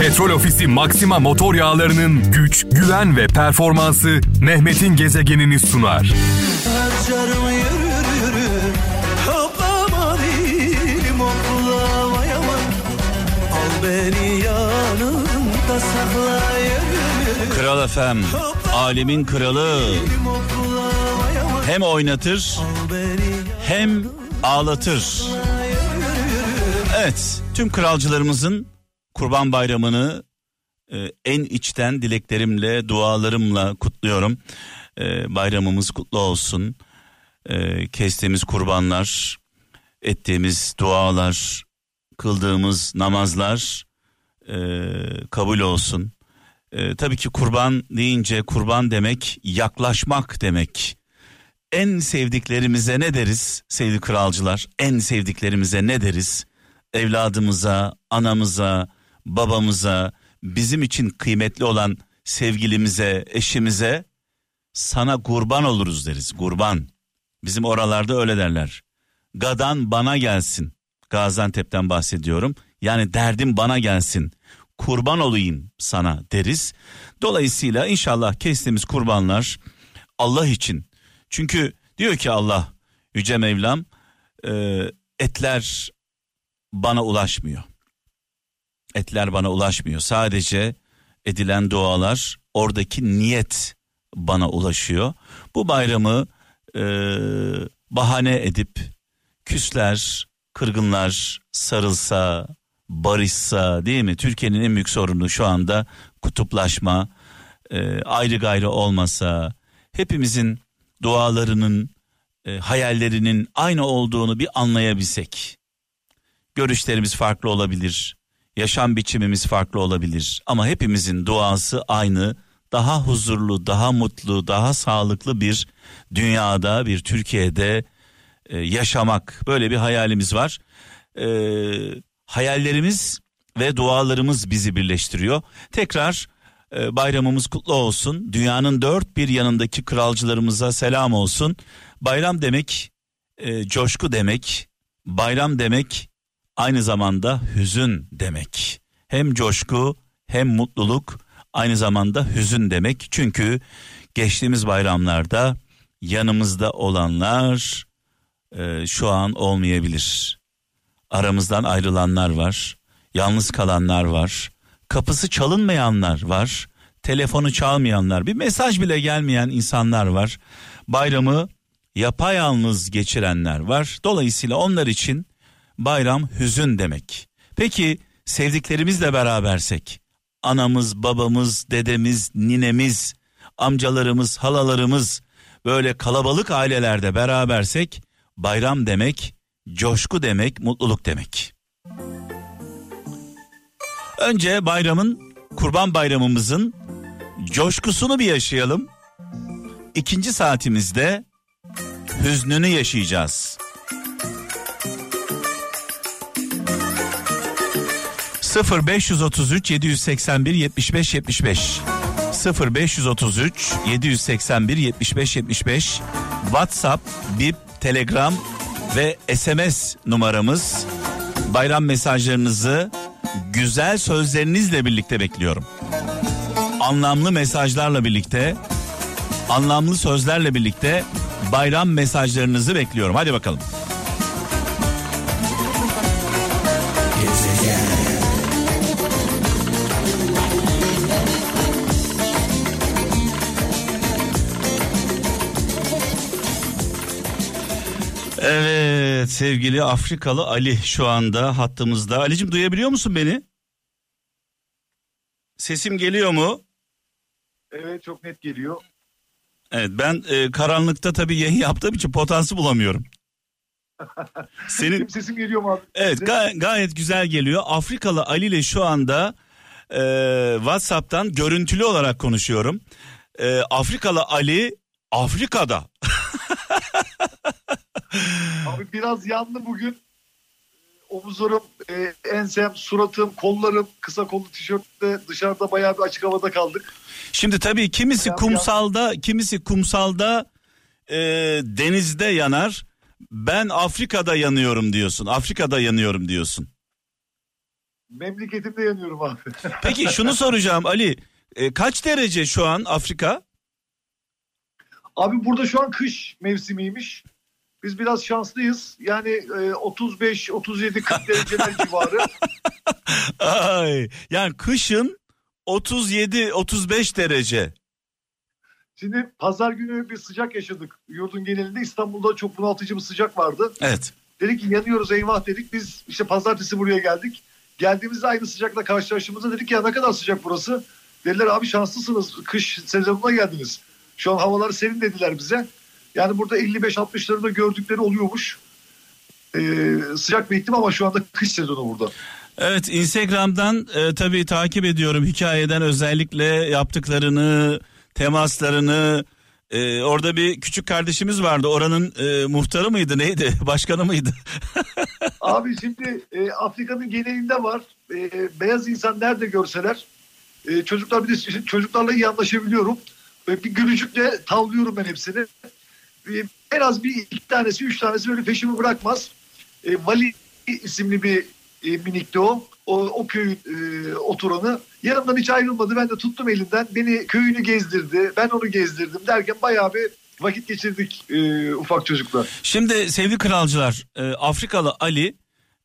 Petrol Ofisi Maxima motor yağlarının güç, güven ve performansı Mehmet'in gezegenini sunar. Harcarım yürür yürür Hoplama dilim okula vay aman Al beni yanında sakla yürür yürür Kral FM, alemin kralı. Hem oynatır hem ağlatır. Evet, tüm kralcılarımızın Kurban Bayramı'nı e, en içten dileklerimle, dualarımla kutluyorum. E, bayramımız kutlu olsun. E, kestiğimiz kurbanlar, ettiğimiz dualar, kıldığımız namazlar e, kabul olsun. E, tabii ki kurban deyince kurban demek yaklaşmak demek. En sevdiklerimize ne deriz sevgili kralcılar? En sevdiklerimize ne deriz? Evladımıza, anamıza, babamıza, bizim için kıymetli olan sevgilimize, eşimize sana kurban oluruz deriz. Kurban. Bizim oralarda öyle derler. Gadan bana gelsin. Gaziantep'ten bahsediyorum. Yani derdim bana gelsin. Kurban olayım sana deriz. Dolayısıyla inşallah kestiğimiz kurbanlar Allah için. Çünkü diyor ki Allah Yüce Mevlam e, etler bana ulaşmıyor. Etler bana ulaşmıyor. Sadece edilen dualar oradaki niyet bana ulaşıyor. Bu bayramı e, bahane edip küsler, kırgınlar sarılsa, barışsa değil mi? Türkiye'nin en büyük sorunu şu anda kutuplaşma, e, ayrı gayrı olmasa, hepimizin dualarının, e, hayallerinin aynı olduğunu bir anlayabilsek. Görüşlerimiz farklı olabilir, yaşam biçimimiz farklı olabilir ama hepimizin duası aynı. Daha huzurlu, daha mutlu, daha sağlıklı bir dünyada, bir Türkiye'de e, yaşamak böyle bir hayalimiz var. E, hayallerimiz ve dualarımız bizi birleştiriyor. Tekrar e, bayramımız kutlu olsun. Dünyanın dört bir yanındaki kralcılarımıza selam olsun. Bayram demek e, coşku demek. Bayram demek aynı zamanda hüzün demek. Hem coşku hem mutluluk aynı zamanda hüzün demek. Çünkü geçtiğimiz bayramlarda yanımızda olanlar e, şu an olmayabilir. Aramızdan ayrılanlar var, yalnız kalanlar var, kapısı çalınmayanlar var, telefonu çalmayanlar, bir mesaj bile gelmeyen insanlar var. Bayramı yapayalnız geçirenler var. Dolayısıyla onlar için bayram hüzün demek. Peki sevdiklerimizle berabersek, anamız, babamız, dedemiz, ninemiz, amcalarımız, halalarımız böyle kalabalık ailelerde berabersek bayram demek, coşku demek, mutluluk demek. Önce bayramın, kurban bayramımızın coşkusunu bir yaşayalım. İkinci saatimizde hüznünü yaşayacağız. 0533 781 75 75 0533 781 75 75 WhatsApp, Bip, Telegram ve SMS numaramız. Bayram mesajlarınızı güzel sözlerinizle birlikte bekliyorum. Anlamlı mesajlarla birlikte, anlamlı sözlerle birlikte bayram mesajlarınızı bekliyorum. Hadi bakalım. Evet sevgili Afrikalı Ali şu anda hattımızda. Ali'cim duyabiliyor musun beni? Sesim geliyor mu? Evet çok net geliyor. Evet ben e, karanlıkta tabii yayın yaptığım için potansı bulamıyorum. Senin Benim sesim geliyor mu abi? evet ga- gayet güzel geliyor. Afrikalı Ali ile şu anda e, WhatsApp'tan görüntülü olarak konuşuyorum. E, Afrikalı Ali Afrika'da. Abi biraz yandı bugün. Omuzlarım, e, ensem, suratım, kollarım, kısa kollu tişörtte dışarıda bayağı bir açık havada kaldık. Şimdi tabii kimisi Bayağı kumsalda, kimisi kumsalda e, denizde yanar. Ben Afrika'da yanıyorum diyorsun. Afrika'da yanıyorum diyorsun. Memleketimde yanıyorum abi. Peki şunu soracağım Ali. E, kaç derece şu an Afrika? Abi burada şu an kış mevsimiymiş. Biz biraz şanslıyız. Yani e, 35, 37, 40 dereceler civarı. Ay, yani kışın 37-35 derece. Şimdi pazar günü bir sıcak yaşadık. Yurdun genelinde İstanbul'da çok bunaltıcı bir sıcak vardı. Evet. Dedik ki yanıyoruz eyvah dedik. Biz işte pazartesi buraya geldik. Geldiğimizde aynı sıcakla karşılaştığımızda dedik ya ne kadar sıcak burası. Dediler abi şanslısınız kış sezonuna geldiniz. Şu an havalar serin dediler bize. Yani burada 55-60'ları gördükleri oluyormuş. Ee, sıcak bir iklim ama şu anda kış sezonu burada. Evet Instagram'dan e, tabii takip ediyorum hikayeden özellikle yaptıklarını, temaslarını. E, orada bir küçük kardeşimiz vardı. Oranın e, muhtarı mıydı neydi? Başkanı mıydı? Abi şimdi e, Afrika'nın genelinde var. E, beyaz insan nerede görseler e, çocuklar bir de çocuklarla iyi anlaşabiliyorum. E, bir gülücükle tavlıyorum ben hepsini. E, en az bir iki tanesi, üç tanesi böyle peşimi bırakmaz. E, Vali isimli bir e, minikti o. O, o köyün e, oturanı. Yanımdan hiç ayrılmadı. Ben de tuttum elinden. Beni köyünü gezdirdi. Ben onu gezdirdim derken bayağı bir vakit geçirdik e, ufak çocuklar. Şimdi sevgili kralcılar e, Afrikalı Ali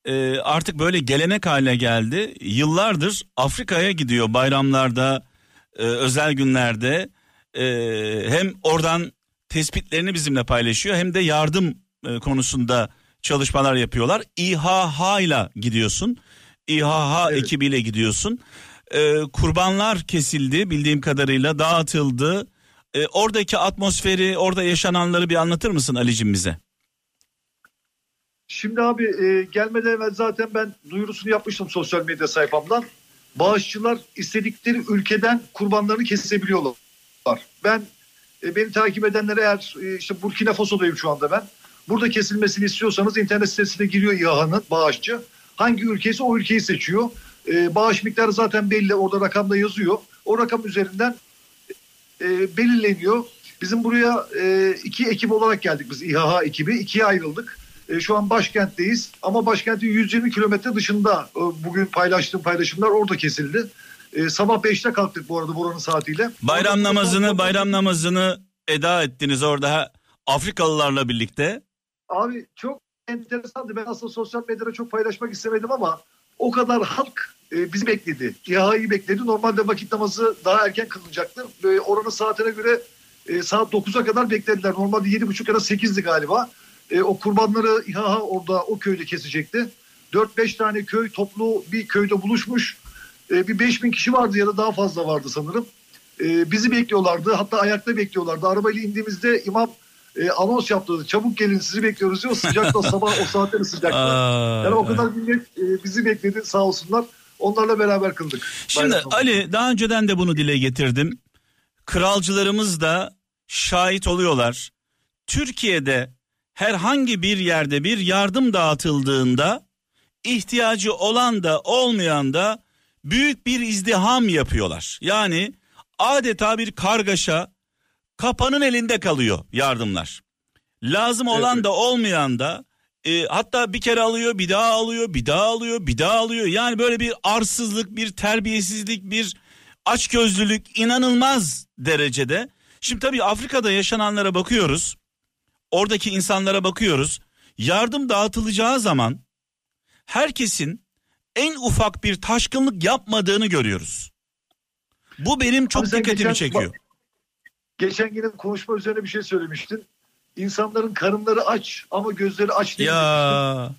e, artık böyle gelenek haline geldi. Yıllardır Afrika'ya gidiyor bayramlarda, e, özel günlerde. E, hem oradan tespitlerini bizimle paylaşıyor hem de yardım e, konusunda çalışmalar yapıyorlar. İHH ile gidiyorsun. İHH Evet. ekibiyle gidiyorsun. E, kurbanlar kesildi bildiğim kadarıyla dağıtıldı. E, oradaki atmosferi, orada yaşananları bir anlatır mısın Ali'cim bize? Şimdi abi e, gelmeden evvel zaten ben duyurusunu yapmıştım sosyal medya sayfamdan. Bağışçılar istedikleri ülkeden kurbanlarını kesebiliyorlar. Ben e, beni takip edenlere eğer e, işte Burkina Faso'dayım şu anda ben. Burada kesilmesini istiyorsanız internet sitesine giriyor İHA'nın bağışçı. Hangi ülkeyse o ülkeyi seçiyor. E, bağış miktarı zaten belli orada rakamda yazıyor. O rakam üzerinden e, belirleniyor. Bizim buraya e, iki ekip olarak geldik biz İHA ekibi. ikiye ayrıldık. E, şu an başkentteyiz ama başkentin 120 kilometre dışında e, bugün paylaştığım paylaşımlar orada kesildi. E, sabah 5'te kalktık bu arada buranın saatiyle. Bayram Orada- namazını bayram namazını eda ettiniz orada Afrikalılarla birlikte. Abi çok enteresandı. Ben aslında sosyal medyada çok paylaşmak istemedim ama o kadar halk e, bizi bekledi. İHA'yı bekledi. Normalde vakit namazı daha erken kılınacaktı. E, oranın saatine göre e, saat 9'a kadar beklediler. Normalde 7.30 ya da 8'di galiba. E, o kurbanları İHA orada o köyde kesecekti. 4-5 tane köy toplu bir köyde buluşmuş. E, bir 5000 kişi vardı ya da daha fazla vardı sanırım. E, bizi bekliyorlardı. Hatta ayakta bekliyorlardı. Arabayla indiğimizde imam e, anons yaptı. Çabuk gelin sizi bekliyoruz diyor. Sıcakta sabah o saatleri sıcakta. Yani o kadar millet e, bizi bekledi sağ olsunlar. Onlarla beraber kıldık. Şimdi Bayram. Ali daha önceden de bunu dile getirdim. Kralcılarımız da şahit oluyorlar. Türkiye'de herhangi bir yerde bir yardım dağıtıldığında ihtiyacı olan da olmayan da büyük bir izdiham yapıyorlar. Yani adeta bir kargaşa kapanın elinde kalıyor yardımlar. Lazım olan Evet. da olmayan da e, hatta bir kere alıyor bir daha alıyor bir daha alıyor bir daha alıyor. Yani böyle bir arsızlık bir terbiyesizlik bir açgözlülük inanılmaz derecede. Şimdi tabii Afrika'da yaşananlara bakıyoruz. Oradaki insanlara bakıyoruz. Yardım dağıtılacağı zaman herkesin en ufak bir taşkınlık yapmadığını görüyoruz. Bu benim çok Abi dikkatimi geçen- çekiyor. Geçen yine konuşma üzerine bir şey söylemiştin. İnsanların karınları aç ama gözleri aç değil. demiştin. Ya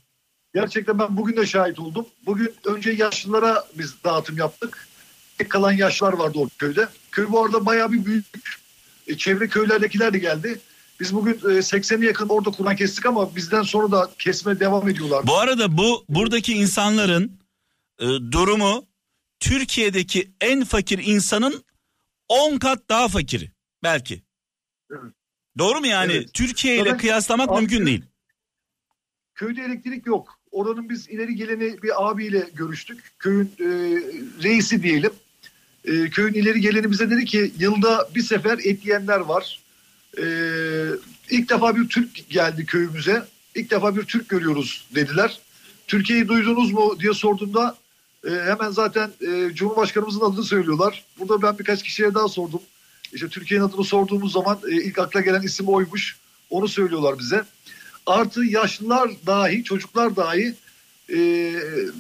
Gerçekten ben bugün de şahit oldum. Bugün önce yaşlılara biz dağıtım yaptık. Tek kalan yaşlılar vardı o köyde. Köy bu arada bayağı bir büyük. E, çevre köylerdekiler de geldi. Biz bugün e, 80'e yakın orada Kur'an kestik ama bizden sonra da kesme devam ediyorlar. bu arada bu buradaki insanların e, durumu Türkiye'deki en fakir insanın 10 kat daha fakiri belki. Evet. Doğru mu yani? Evet. Türkiye ile kıyaslamak abi- mümkün değil. Köyde elektrik yok. Oranın biz ileri geleni bir abiyle görüştük. Köyün e, reisi diyelim. E, köyün ileri geleni bize dedi ki yılda bir sefer et yiyenler var. E, ilk defa bir Türk geldi köyümüze. İlk defa bir Türk görüyoruz dediler. Türkiye'yi duydunuz mu diye sorduğumda E, hemen zaten e, Cumhurbaşkanımızın adını söylüyorlar. Burada ben birkaç kişiye daha sordum. İşte Türkiye'nin adını sorduğumuz zaman e, ilk akla gelen isim oymuş. Onu söylüyorlar bize. Artı yaşlılar dahi, çocuklar dahi e,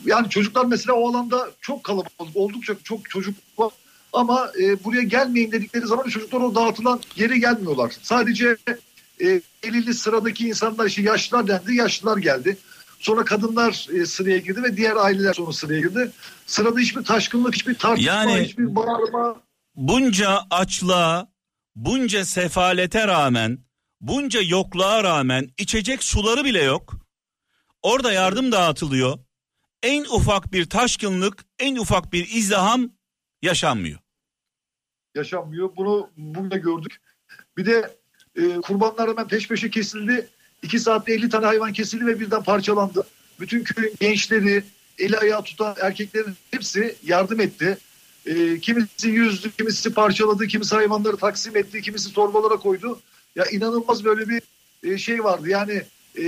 yani çocuklar mesela o alanda çok kalabalık, oldukça çok çocuk var. Ama e, buraya gelmeyin dedikleri zaman çocuklar o dağıtılan yere gelmiyorlar. Sadece e, elili sıradaki insanlar işte yaşlılar dendi, yaşlılar geldi. Sonra kadınlar e, sıraya girdi ve diğer aileler sonra sıraya girdi. Sırada hiçbir taşkınlık, hiçbir tartışma, Yani- hiçbir bağırma. bunca açlığa, bunca sefalete rağmen, bunca yokluğa rağmen içecek suları bile yok. Orada yardım dağıtılıyor. En ufak bir taşkınlık, en ufak bir izdiham yaşanmıyor. yaşanmıyor. Bunu bugün de gördük. Bir de e, kurbanlar hemen peş peşe kesildi. 2 saatte 50 tane hayvan kesildi ve birden parçalandı. Bütün köyün gençleri, eli ayağı tutan erkeklerin hepsi yardım etti. E, kimisi yüzdü, kimisi parçaladı, kimisi hayvanları taksim etti, kimisi torbalara koydu. Ya inanılmaz böyle bir e, şey vardı. Yani e,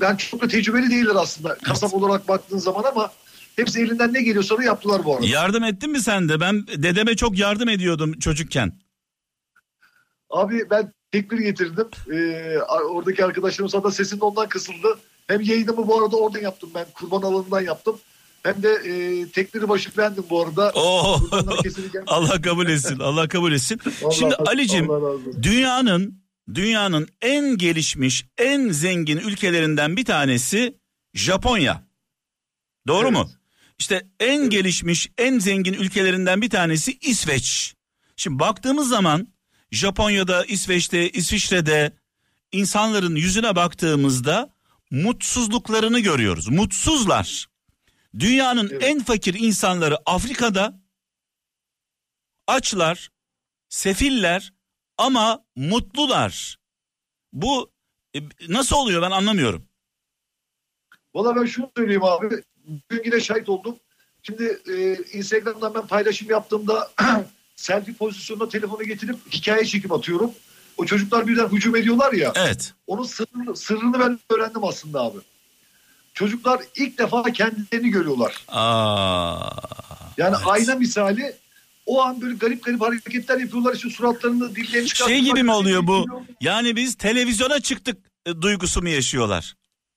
ben çok da tecrübeli değiller aslında kasap olarak baktığın zaman ama hepsi elinden ne geliyorsa da yaptılar bu arada. Yardım ettin mi sen de? Ben dedeme çok yardım ediyordum çocukken. Abi ben tekbir getirdim. Ee, oradaki arkadaşlarım zaten sesim de ondan kısıldı. Hem yayınımı bu arada oradan yaptım ben. Kurban alanından yaptım. Hem de e, tekbiri başı bendim bu arada. Oo. Allah kabul etsin. Allah kabul etsin. Allah- Şimdi Ali'cim dünyanın dünyanın en gelişmiş, en zengin ülkelerinden bir tanesi Japonya. Doğru Evet. mu? İşte en gelişmiş, en zengin ülkelerinden bir tanesi İsveç. Şimdi baktığımız zaman Japonya'da, İsveç'te, İsviçre'de insanların yüzüne baktığımızda mutsuzluklarını görüyoruz. Mutsuzlar. Dünyanın Evet. en fakir insanları Afrika'da açlar, sefiller ama mutlular. Bu e, nasıl oluyor ben anlamıyorum. Valla ben şunu söyleyeyim abi. Bugün yine şahit oldum. Şimdi e, Instagram'dan ben paylaşım yaptığımda selfie pozisyonunda telefonu getirip hikaye çekim atıyorum. O çocuklar birden hücum ediyorlar ya. Evet. Onun sırrını, sırrını ben öğrendim aslında abi. Çocuklar ilk defa kendilerini görüyorlar. Aa, Yani Evet. ayna misali o an böyle garip garip hareketler yapıyorlar işte suratlarını dillerini çıkartıyorlar. şey gibi mi oluyor bu? Yani biz televizyona çıktık e, duygusu mu yaşıyorlar?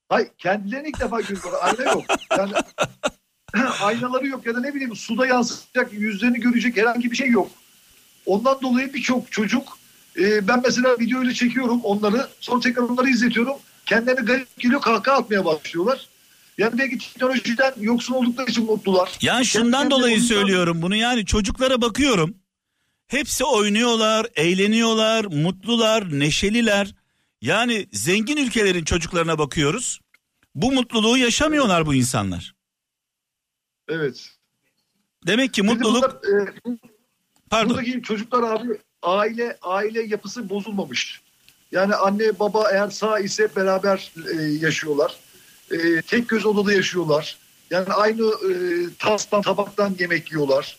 Hayır kendilerini ilk defa görüyorlar. Ayna yok. Yani aynaları yok ya da ne bileyim suda yansıyacak yüzlerini görecek herhangi bir şey yok. Ondan dolayı birçok çocuk e, ben mesela video ile çekiyorum onları sonra tekrar onları izletiyorum. Kendilerine garip geliyor kahkaha atmaya başlıyorlar. Yani belki teknolojiden yoksun oldukları için mutlular. Yani şundan Kendilerine dolayı oyundan- söylüyorum bunu yani çocuklara bakıyorum. Hepsi oynuyorlar, eğleniyorlar, mutlular, neşeliler. Yani zengin ülkelerin çocuklarına bakıyoruz. Bu mutluluğu yaşamıyorlar bu insanlar. Evet. Demek ki mutluluk bunlar, e, pardon. Buradaki çocuklar abi aile aile yapısı bozulmamış. Yani anne baba eğer sağ ise beraber e, yaşıyorlar. E, tek göz odada yaşıyorlar. Yani aynı e, tastan tabaktan yemek yiyorlar.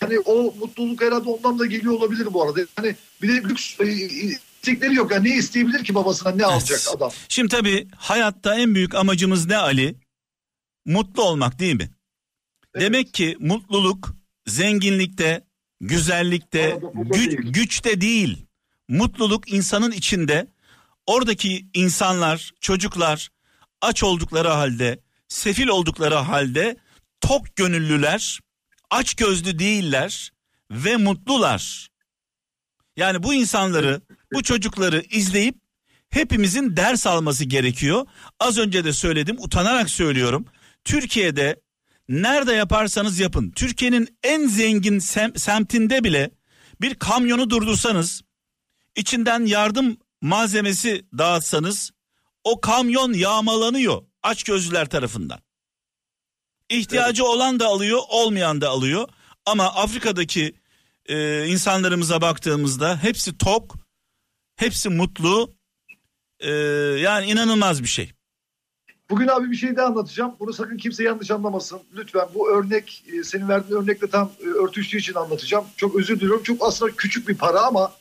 Yani o mutluluk herhalde ondan da geliyor olabilir bu arada. Yani bir de lüks e, istekleri yok. Yani ne isteyebilir ki babasına ne alacak adam? Şimdi tabii hayatta en büyük amacımız ne Ali? Mutlu olmak değil mi? Evet. Demek ki mutluluk zenginlikte, güzellikte, güç, güçte değil. Mutluluk insanın içinde. Oradaki insanlar, çocuklar aç oldukları halde, sefil oldukları halde tok gönüllüler, aç gözlü değiller ve mutlular. Yani bu insanları, bu çocukları izleyip hepimizin ders alması gerekiyor. Az önce de söyledim, utanarak söylüyorum. Türkiye'de nerede yaparsanız yapın. Türkiye'nin en zengin sem- semtinde bile bir kamyonu durdursanız, içinden yardım malzemesi dağıtsanız o kamyon yağmalanıyor açgözlüler tarafından. İhtiyacı olan da alıyor, olmayan da alıyor. Ama Afrika'daki e, insanlarımıza baktığımızda hepsi tok, hepsi mutlu. E, yani inanılmaz bir şey. Bugün abi bir şey daha anlatacağım. Bunu sakın kimse yanlış anlamasın. Lütfen bu örnek e, senin verdiğin örnekle tam e, örtüştüğü için anlatacağım. Çok özür diliyorum. Çok aslında küçük bir para ama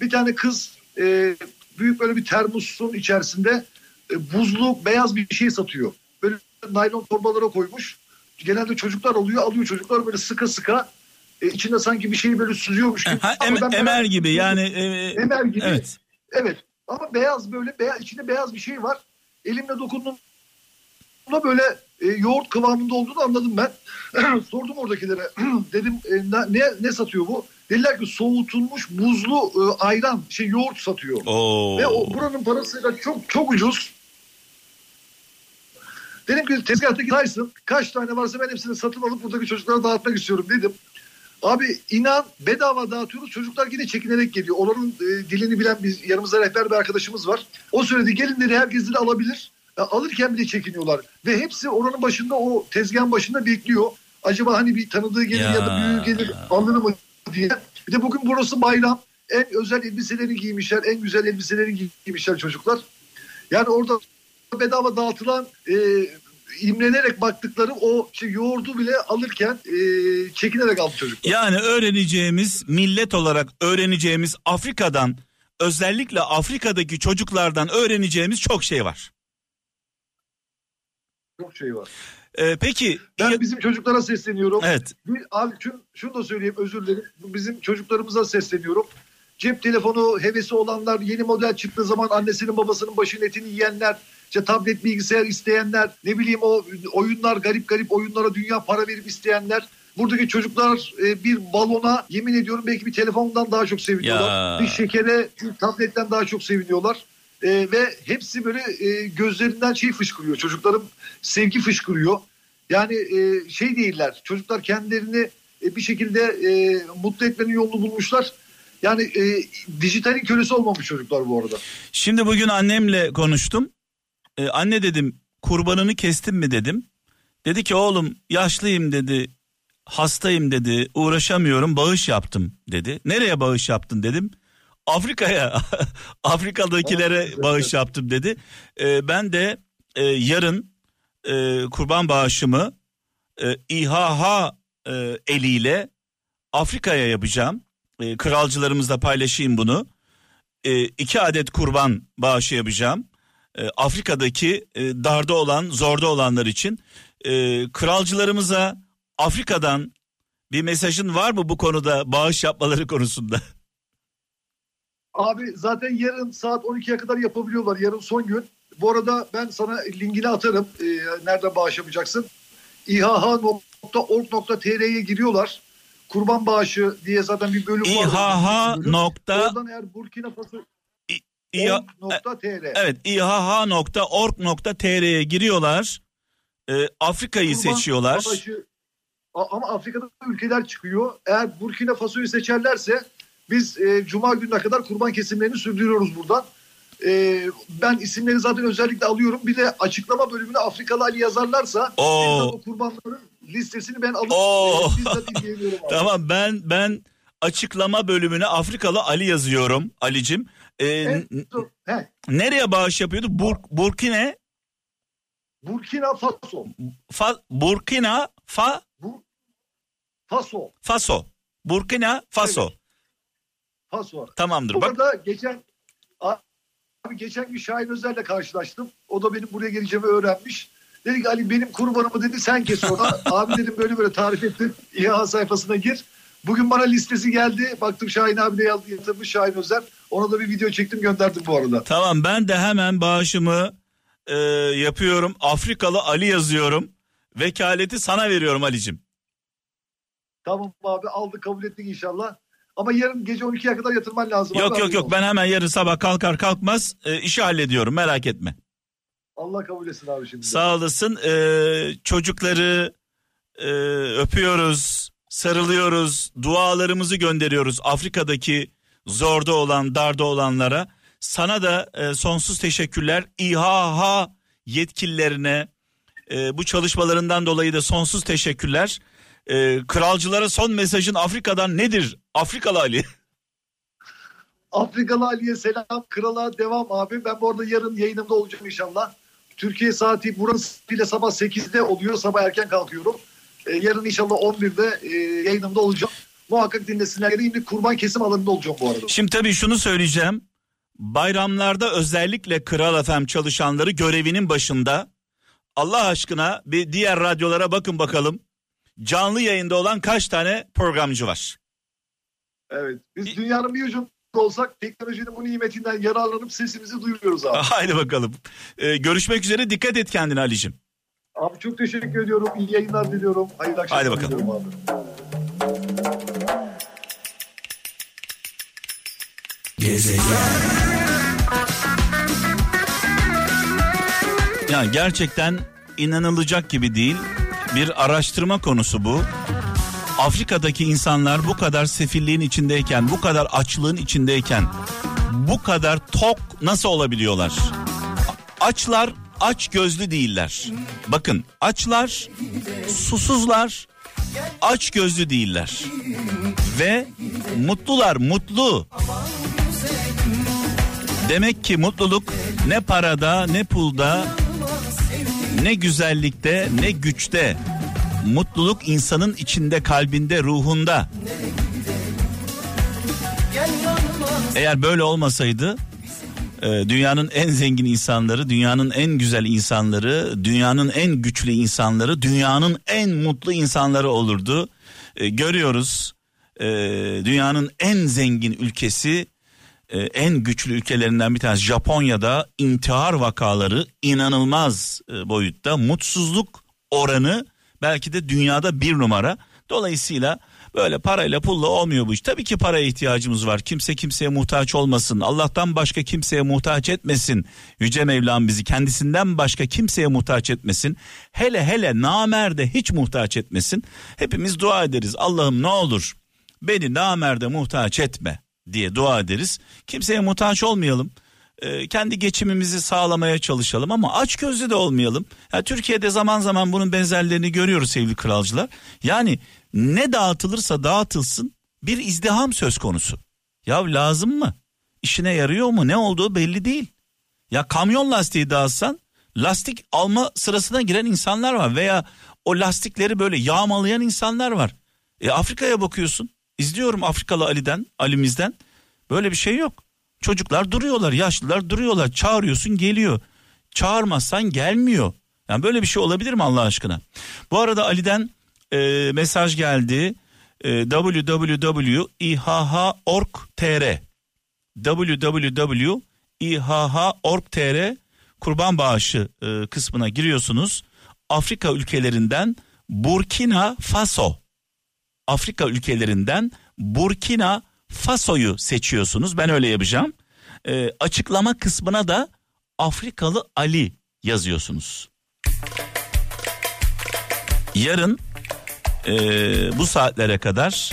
bir tane kız e, büyük böyle bir termosun içerisinde e, buzlu beyaz bir şey satıyor. Böyle naylon torbalara koymuş. genelde çocuklar oluyor. Alıyor çocuklar böyle sıka sıka e, içinde sanki bir şey böyle süzüyormuş gibi. Ha, em- emer merak gibi ettim. yani. e, Emer gibi. Evet. Evet. Ama beyaz böyle beyaz, içinde beyaz bir şey var. Elimle dokunduğumda böyle e, yoğurt kıvamında olduğunu anladım ben. Sordum oradakilere. Dedim e, ne, ne satıyor bu? Dediler ki soğutulmuş buzlu e, ayran şey yoğurt satıyor. Oo. Ve o buranın parası da çok çok ucuz. Dedim ki tezgahtaki Tyson kaç tane varsa ben hepsini satın alıp buradaki çocuklara dağıtmak istiyorum dedim. Abi inan bedava dağıtıyoruz çocuklar yine çekinerek geliyor. Oranın e, dilini bilen biz yanımızda rehber bir arkadaşımız var. O söyledi gelin dedi herkes dedi alabilir. E, alırken bile çekiniyorlar. Ve hepsi oranın başında o tezgahın başında bekliyor. Acaba hani bir tanıdığı gelir ya, Ya. da büyüğü gelir alır mı diye. Bir de bugün burası bayram. En özel elbiseleri giymişler. En güzel elbiseleri giymişler çocuklar. Yani orada bedava dağıtılan e, imrenerek baktıkları o şey, yoğurdu bile alırken e, çekinerek aldı çocuklar. Yani öğreneceğimiz millet olarak öğreneceğimiz Afrika'dan özellikle Afrika'daki çocuklardan öğreneceğimiz çok şey var. Çok şey var. Ee, peki Ben ya- bizim çocuklara sesleniyorum. evet Bir, abi şunu, şunu da söyleyeyim özür dilerim. Bizim çocuklarımıza sesleniyorum. Cep telefonu hevesi olanlar yeni model çıktığı zaman annesinin babasının başının etini yiyenler işte tablet bilgisayar isteyenler ne bileyim o oyunlar garip garip oyunlara dünya para verip isteyenler buradaki çocuklar e, bir balona yemin ediyorum belki bir telefondan daha çok seviniyorlar. Ya. Bir şekere bir tabletten daha çok seviniyorlar. E, ve hepsi böyle e, gözlerinden şey fışkırıyor. Çocukların sevgi fışkırıyor. Yani e, şey değiller. Çocuklar kendilerini e, bir şekilde e, mutlu etmenin yolunu bulmuşlar. Yani e, dijitalin kölesi olmamış çocuklar bu arada. şimdi bugün annemle konuştum. Ee, anne dedim kurbanını kestin mi dedim. Dedi ki oğlum yaşlıyım dedi hastayım dedi uğraşamıyorum bağış yaptım dedi. Nereye bağış yaptın dedim. Afrika'ya Afrika'dakilere bağış yaptım dedi. Ee, ben de e, yarın e, kurban bağışımı e, İHH e, eliyle Afrika'ya yapacağım. E, kralcılarımızla paylaşayım bunu. E, iki adet kurban bağışı yapacağım. E, Afrika'daki e, darda olan, zorda olanlar için. E, kralcılarımıza Afrika'dan bir mesajın var mı bu konuda bağış yapmaları konusunda? Abi zaten yarın saat 12'ye kadar yapabiliyorlar. Yarın son gün. Bu arada ben sana linkini atarım. E, nereden bağış yapacaksın? ihh.org.tr'ye giriyorlar. Kurban bağışı diye zaten bir bölüm var. İHH nokta Oradan eğer Burkina Faso İHH org.tr. Evet ihh.org.tr'ye giriyorlar. E, Afrika'yı Kurban seçiyorlar. A- ama Afrika'da ülkeler çıkıyor. Eğer Burkina Faso'yu seçerlerse biz e, Cuma gününe kadar kurban kesimlerini sürdürüyoruz buradan. E, ben isimleri zaten özellikle alıyorum. Bir de açıklama bölümüne Afrikalı Ali yazarlarsa o kurbanların listesini ben alıp Oo. e. Tamam ben ben açıklama bölümüne Afrikalı Ali yazıyorum Alicim. E, n- son- he, nereye bağış yapıyordu? Bur, Burkina Burkina Faso. Fa, Burkina Fa, Bu, Faso. Faso. Burkina Faso. Faso. Tamamdır. Bu Bak geçen abi geçen gün Şahin Özer'le karşılaştım. O da benim buraya geleceğimi öğrenmiş. Dedi ki Ali benim kurbanımı dedi sen kes ona. abi dedim böyle böyle tarif ettim. İHA sayfasına gir. Bugün bana listesi geldi. Baktım Şahin abi de yatırmış Şahin Özer. Ona da bir video çektim gönderdim bu arada. tamam ben de hemen bağışımı e, yapıyorum. Afrikalı Ali yazıyorum. Vekaleti sana veriyorum Alicim. Tamam abi aldık kabul ettik inşallah. Ama yarın gece 12'ye kadar yatırman lazım. Yok yok yok ben hemen yarın sabah kalkar kalkmaz e, işi hallediyorum merak etme. Allah kabul etsin abi şimdi. Sağ olasın. Ee, çocukları e, öpüyoruz, sarılıyoruz, dualarımızı gönderiyoruz Afrika'daki zorda olan, darda olanlara. Sana da e, sonsuz teşekkürler. İHH yetkililerine e, bu çalışmalarından dolayı da sonsuz teşekkürler. E, kralcılara son mesajın Afrika'dan nedir? Afrikalı Ali. Afrikalı Ali'ye selam. Krala devam abi. Ben bu arada yarın yayınımda olacağım inşallah. Türkiye saati buranın saatiyle sabah 8'de oluyor. Sabah erken kalkıyorum. Ee, yarın inşallah 11'de e, yayınımda olacağım. Muhakkak dinlesinler. Yarın yine kurban kesim alanında olacağım bu arada. Şimdi tabii şunu söyleyeceğim. Bayramlarda özellikle Kral FM çalışanları görevinin başında Allah aşkına bir diğer radyolara bakın bakalım. Canlı yayında olan kaç tane programcı var? Evet. Biz dünyanın bir ucunda olsak teknolojinin bu nimetinden yararlanıp sesimizi duyuruyoruz abi. Haydi bakalım. Ee, görüşmek üzere dikkat et kendine Ali'cim. Abi çok teşekkür ediyorum. İyi yayınlar diliyorum. Hayırlı akşamlar Haydi bakalım. diliyorum abi. Yani gerçekten inanılacak gibi değil. Bir araştırma konusu bu. Afrika'daki insanlar bu kadar sefilliğin içindeyken, bu kadar açlığın içindeyken, bu kadar tok nasıl olabiliyorlar? Açlar aç gözlü değiller. Bakın açlar, susuzlar, aç gözlü değiller. Ve mutlular, mutlu. Demek ki mutluluk ne parada, ne pulda, ne güzellikte, ne güçte. Mutluluk insanın içinde, kalbinde, ruhunda. Eğer böyle olmasaydı e, dünyanın en zengin insanları, dünyanın en güzel insanları, dünyanın en güçlü insanları, dünyanın en mutlu insanları olurdu. E, görüyoruz e, dünyanın en zengin ülkesi, en güçlü ülkelerinden bir tanesi Japonya'da intihar vakaları inanılmaz boyutta. Mutsuzluk oranı belki de dünyada bir numara. Dolayısıyla böyle parayla pulla olmuyor bu iş. Tabii ki paraya ihtiyacımız var. Kimse kimseye muhtaç olmasın. Allah'tan başka kimseye muhtaç etmesin. Yüce Mevlam bizi kendisinden başka kimseye muhtaç etmesin. Hele hele namerde hiç muhtaç etmesin. Hepimiz dua ederiz. Allah'ım ne olur beni namerde muhtaç etme diye dua ederiz. Kimseye muhtaç olmayalım. Ee, kendi geçimimizi sağlamaya çalışalım ama aç gözlü de olmayalım. Ya Türkiye'de zaman zaman bunun benzerlerini görüyoruz sevgili kralcılar. Yani ne dağıtılırsa dağıtılsın bir izdiham söz konusu. Ya lazım mı? İşine yarıyor mu? Ne olduğu belli değil. Ya kamyon lastiği dağıtsan lastik alma sırasına giren insanlar var veya o lastikleri böyle yağmalayan insanlar var. E Afrika'ya bakıyorsun. İzliyorum Afrikalı Ali'den, Ali'mizden. Böyle bir şey yok. Çocuklar duruyorlar, yaşlılar duruyorlar. Çağırıyorsun geliyor. Çağırmazsan gelmiyor. Yani böyle bir şey olabilir mi Allah aşkına? Bu arada Ali'den e, mesaj geldi. E, www.ihh.org.tr www.ihh.org.tr kurban bağışı e, kısmına giriyorsunuz. Afrika ülkelerinden Burkina Faso Afrika ülkelerinden Burkina Faso'yu seçiyorsunuz. Ben öyle yapacağım. Ee, açıklama kısmına da Afrikalı Ali yazıyorsunuz. Yarın e, bu saatlere kadar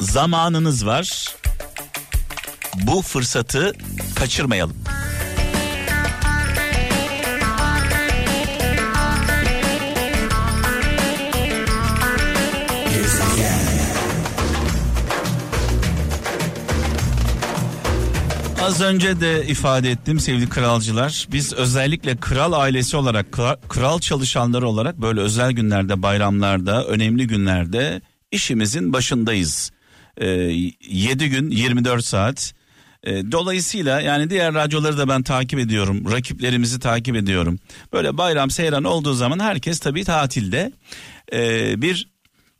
zamanınız var. Bu fırsatı kaçırmayalım. Az önce de ifade ettim sevgili kralcılar. Biz özellikle kral ailesi olarak, kral, çalışanları olarak böyle özel günlerde, bayramlarda, önemli günlerde işimizin başındayız. Ee, 7 gün 24 saat. Ee, dolayısıyla yani diğer radyoları da ben takip ediyorum. Rakiplerimizi takip ediyorum. Böyle bayram seyran olduğu zaman herkes tabii tatilde. Ee, bir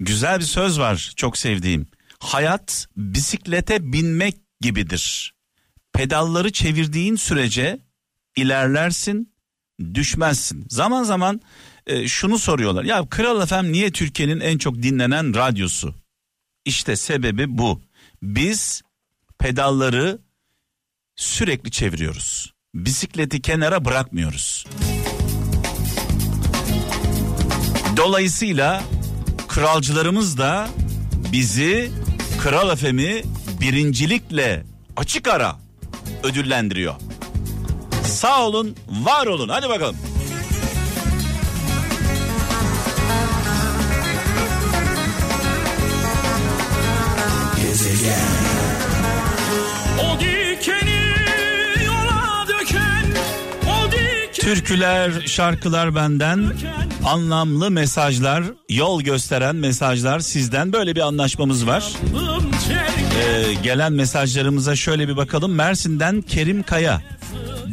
güzel bir söz var çok sevdiğim. Hayat bisiklete binmek gibidir pedalları çevirdiğin sürece ilerlersin, düşmezsin. Zaman zaman e, şunu soruyorlar. Ya Kral FM niye Türkiye'nin en çok dinlenen radyosu? İşte sebebi bu. Biz pedalları sürekli çeviriyoruz. Bisikleti kenara bırakmıyoruz. Dolayısıyla kralcılarımız da bizi Kral FM'i birincilikle açık ara ödüllendiriyor. Sağ olun, var olun. Hadi bakalım. O dikeni yola döken O dikeni Türküler, şarkılar benden, anlamlı mesajlar, yol gösteren mesajlar sizden böyle bir anlaşmamız var. Ee, gelen mesajlarımıza şöyle bir bakalım. Mersin'den Kerim Kaya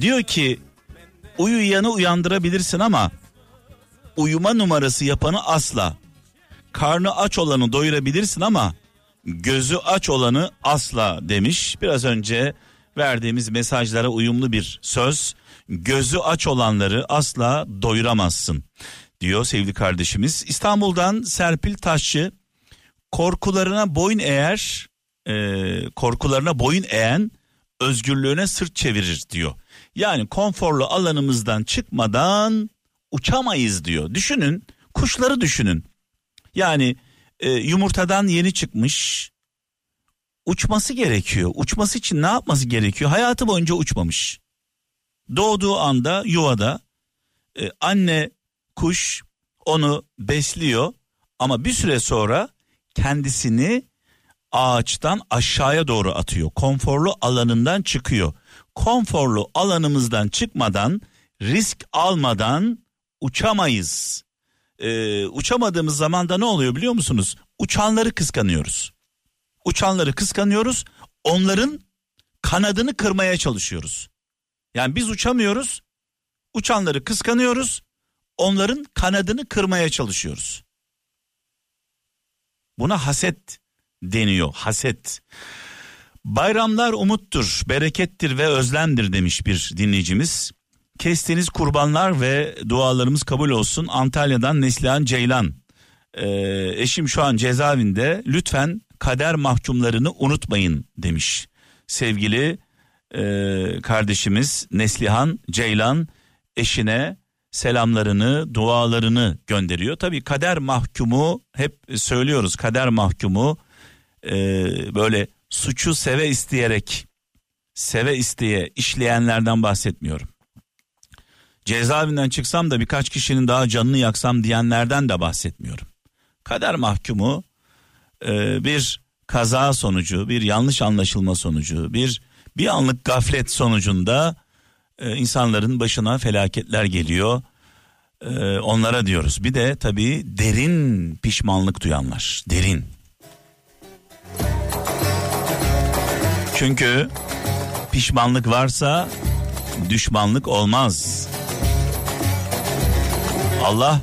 diyor ki uyuyanı uyandırabilirsin ama uyuma numarası yapanı asla. Karnı aç olanı doyurabilirsin ama gözü aç olanı asla demiş. Biraz önce verdiğimiz mesajlara uyumlu bir söz. Gözü aç olanları asla doyuramazsın diyor sevgili kardeşimiz. İstanbul'dan Serpil Taşçı korkularına boyun eğer e, korkularına boyun eğen özgürlüğüne sırt çevirir diyor. Yani konforlu alanımızdan çıkmadan uçamayız diyor. Düşünün kuşları düşünün. Yani e, yumurtadan yeni çıkmış uçması gerekiyor. Uçması için ne yapması gerekiyor? Hayatı boyunca uçmamış. Doğduğu anda yuvada e, anne kuş onu besliyor ama bir süre sonra kendisini ağaçtan aşağıya doğru atıyor. Konforlu alanından çıkıyor. Konforlu alanımızdan çıkmadan risk almadan uçamayız. Ee, uçamadığımız zaman da ne oluyor biliyor musunuz? Uçanları kıskanıyoruz. Uçanları kıskanıyoruz. Onların kanadını kırmaya çalışıyoruz. Yani biz uçamıyoruz. Uçanları kıskanıyoruz. Onların kanadını kırmaya çalışıyoruz. Buna haset deniyor. Haset. Bayramlar umuttur, berekettir ve özlemdir demiş bir dinleyicimiz. Kestiğiniz kurbanlar ve dualarımız kabul olsun. Antalya'dan Neslihan Ceylan. Ee, eşim şu an cezaevinde. Lütfen kader mahkumlarını unutmayın demiş. Sevgili e, kardeşimiz Neslihan Ceylan eşine selamlarını, dualarını gönderiyor. Tabii kader mahkumu hep söylüyoruz. Kader mahkumu e, böyle suçu seve isteyerek, seve isteye işleyenlerden bahsetmiyorum. Cezaevinden çıksam da birkaç kişinin daha canını yaksam diyenlerden de bahsetmiyorum. Kader mahkumu e, bir kaza sonucu, bir yanlış anlaşılma sonucu, bir bir anlık gaflet sonucunda e, insanların başına felaketler geliyor. E, onlara diyoruz. Bir de tabii derin pişmanlık duyanlar. Derin. Çünkü pişmanlık varsa düşmanlık olmaz. Allah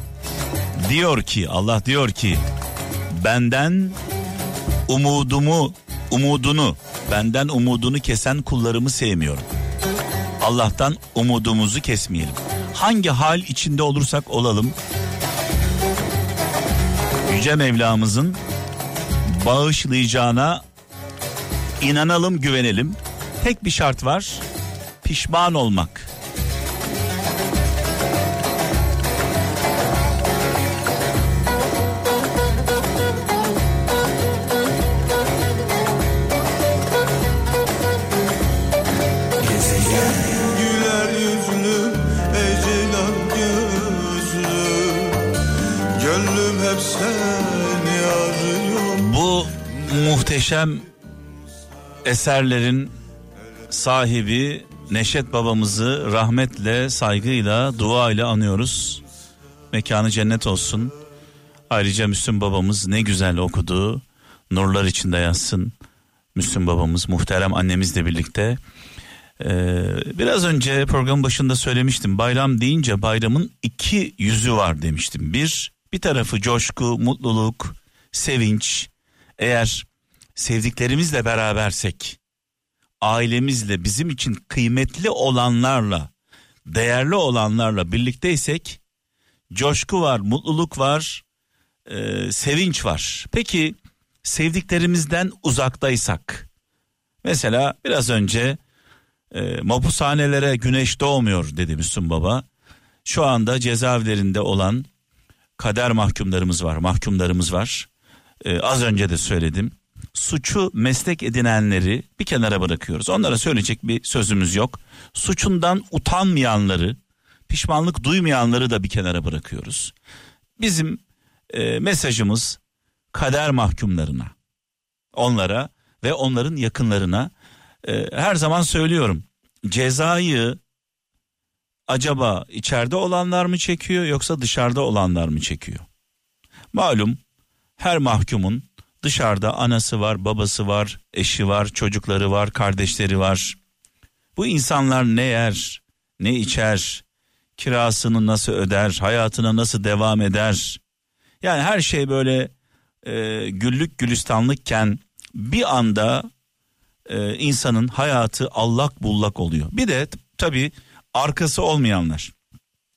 diyor ki Allah diyor ki benden umudumu umudunu benden umudunu kesen kullarımı sevmiyorum. Allah'tan umudumuzu kesmeyelim. Hangi hal içinde olursak olalım Yüce Mevlamızın bağışlayacağına inanalım güvenelim. Tek bir şart var pişman olmak. Güler yüzlü eserlerin sahibi Neşet babamızı rahmetle, saygıyla, duayla anıyoruz. Mekanı cennet olsun. Ayrıca Müslüm babamız ne güzel okudu. Nurlar içinde yatsın. Müslüm babamız, muhterem annemizle birlikte. Ee, biraz önce program başında söylemiştim. Bayram deyince bayramın iki yüzü var demiştim. Bir, bir tarafı coşku, mutluluk, sevinç. Eğer sevdiklerimizle berabersek, ailemizle, bizim için kıymetli olanlarla, değerli olanlarla birlikteysek, coşku var, mutluluk var, e, sevinç var. Peki sevdiklerimizden uzaktaysak, mesela biraz önce e, mapushanelere güneş doğmuyor dedi Müslüm Baba. Şu anda cezaevlerinde olan kader mahkumlarımız var, mahkumlarımız var. E, az önce de söyledim. Suçu meslek edinenleri bir kenara bırakıyoruz. Onlara söyleyecek bir sözümüz yok. Suçundan utanmayanları, pişmanlık duymayanları da bir kenara bırakıyoruz. Bizim e, mesajımız kader mahkumlarına, onlara ve onların yakınlarına e, her zaman söylüyorum. Cezayı acaba içeride olanlar mı çekiyor yoksa dışarıda olanlar mı çekiyor? Malum her mahkumun dışarıda anası var, babası var, eşi var, çocukları var, kardeşleri var. Bu insanlar ne yer, ne içer, kirasını nasıl öder, hayatına nasıl devam eder. Yani her şey böyle e, güllük gülistanlıkken bir anda e, insanın hayatı allak bullak oluyor. Bir de tabii arkası olmayanlar.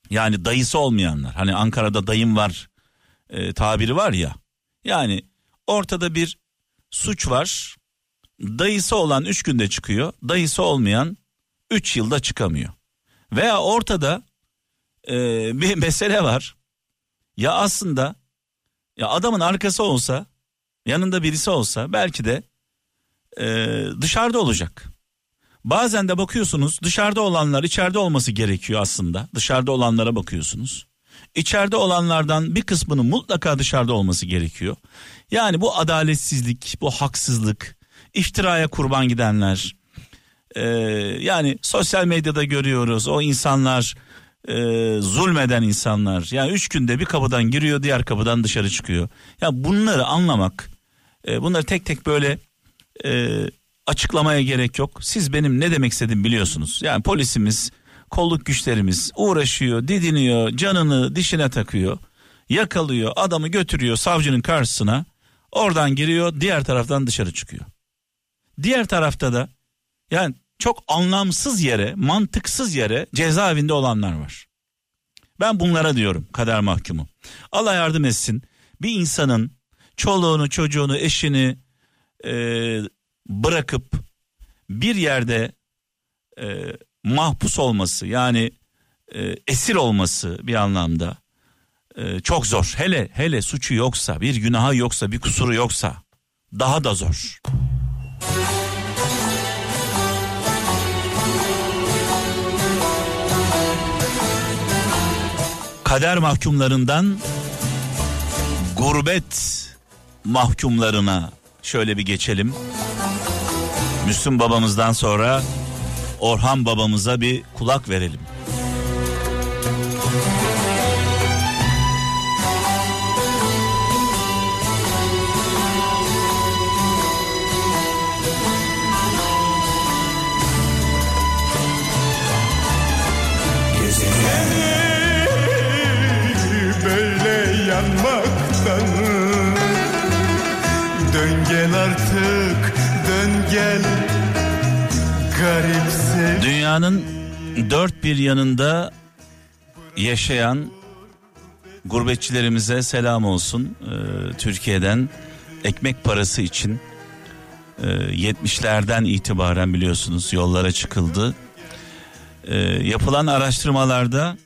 Yani dayısı olmayanlar. Hani Ankara'da dayım var e, tabiri var ya. Yani ortada bir suç var. Dayısı olan 3 günde çıkıyor. Dayısı olmayan 3 yılda çıkamıyor. Veya ortada e, bir mesele var. Ya aslında ya adamın arkası olsa yanında birisi olsa belki de e, dışarıda olacak. Bazen de bakıyorsunuz dışarıda olanlar içeride olması gerekiyor aslında. Dışarıda olanlara bakıyorsunuz. İçeride olanlardan bir kısmının mutlaka dışarıda olması gerekiyor. Yani bu adaletsizlik, bu haksızlık, iftiraya kurban gidenler. e, yani sosyal medyada görüyoruz o insanlar e, zulmeden insanlar. Yani üç günde bir kapıdan giriyor diğer kapıdan dışarı çıkıyor. Ya bunları anlamak, e, bunları tek tek böyle e, açıklamaya gerek yok. Siz benim ne demek istediğimi biliyorsunuz. Yani polisimiz, kolluk güçlerimiz uğraşıyor, didiniyor, canını dişine takıyor. Yakalıyor, adamı götürüyor savcının karşısına. Oradan giriyor, diğer taraftan dışarı çıkıyor. Diğer tarafta da yani çok anlamsız yere, mantıksız yere cezaevinde olanlar var. Ben bunlara diyorum kader mahkumu. Allah yardım etsin. Bir insanın çoluğunu, çocuğunu, eşini e, bırakıp bir yerde e, mahpus olması yani e, esir olması bir anlamda e, çok zor. Hele hele suçu yoksa, bir günahı yoksa, bir kusuru yoksa daha da zor. Kader mahkumlarından gurbet mahkumlarına şöyle bir geçelim. Müslüm babamızdan sonra Orhan babamıza bir kulak verelim. Dünyanın dört bir yanında yaşayan gurbetçilerimize selam olsun. Ee, Türkiye'den ekmek parası için e, 70'lerden itibaren biliyorsunuz yollara çıkıldı. Ee, yapılan araştırmalarda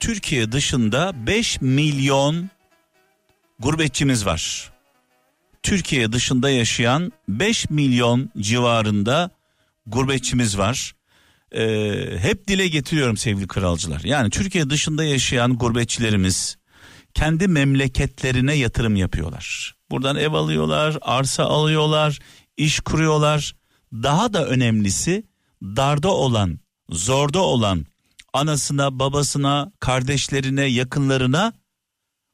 Türkiye dışında 5 milyon gurbetçimiz var. Türkiye dışında yaşayan 5 milyon civarında gurbetçimiz var. Ee, hep dile getiriyorum sevgili kralcılar. Yani Türkiye dışında yaşayan gurbetçilerimiz kendi memleketlerine yatırım yapıyorlar. Buradan ev alıyorlar, arsa alıyorlar, iş kuruyorlar. Daha da önemlisi darda olan, zorda olan anasına, babasına, kardeşlerine, yakınlarına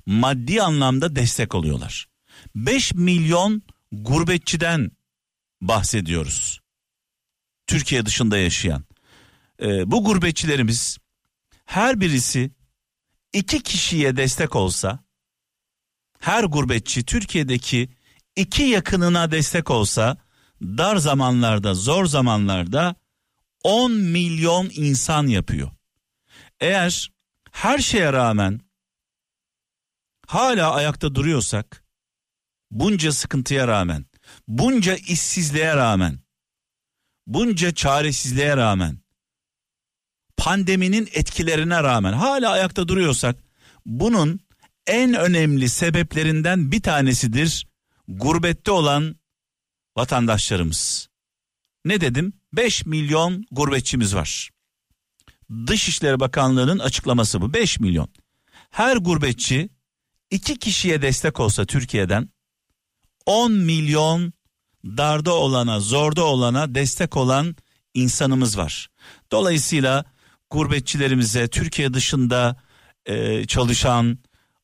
maddi anlamda destek oluyorlar. 5 milyon gurbetçiden bahsediyoruz. Türkiye dışında yaşayan. Ee, bu gurbetçilerimiz her birisi iki kişiye destek olsa, her gurbetçi Türkiye'deki iki yakınına destek olsa, dar zamanlarda, zor zamanlarda 10 milyon insan yapıyor. Eğer her şeye rağmen hala ayakta duruyorsak, bunca sıkıntıya rağmen, bunca işsizliğe rağmen, bunca çaresizliğe rağmen, pandeminin etkilerine rağmen hala ayakta duruyorsak, bunun en önemli sebeplerinden bir tanesidir gurbette olan vatandaşlarımız. Ne dedim? 5 milyon gurbetçimiz var. Dışişleri Bakanlığı'nın açıklaması bu 5 milyon. Her gurbetçi iki kişiye destek olsa Türkiye'den 10 milyon darda olana, zorda olana destek olan insanımız var. Dolayısıyla gurbetçilerimize Türkiye dışında e, çalışan,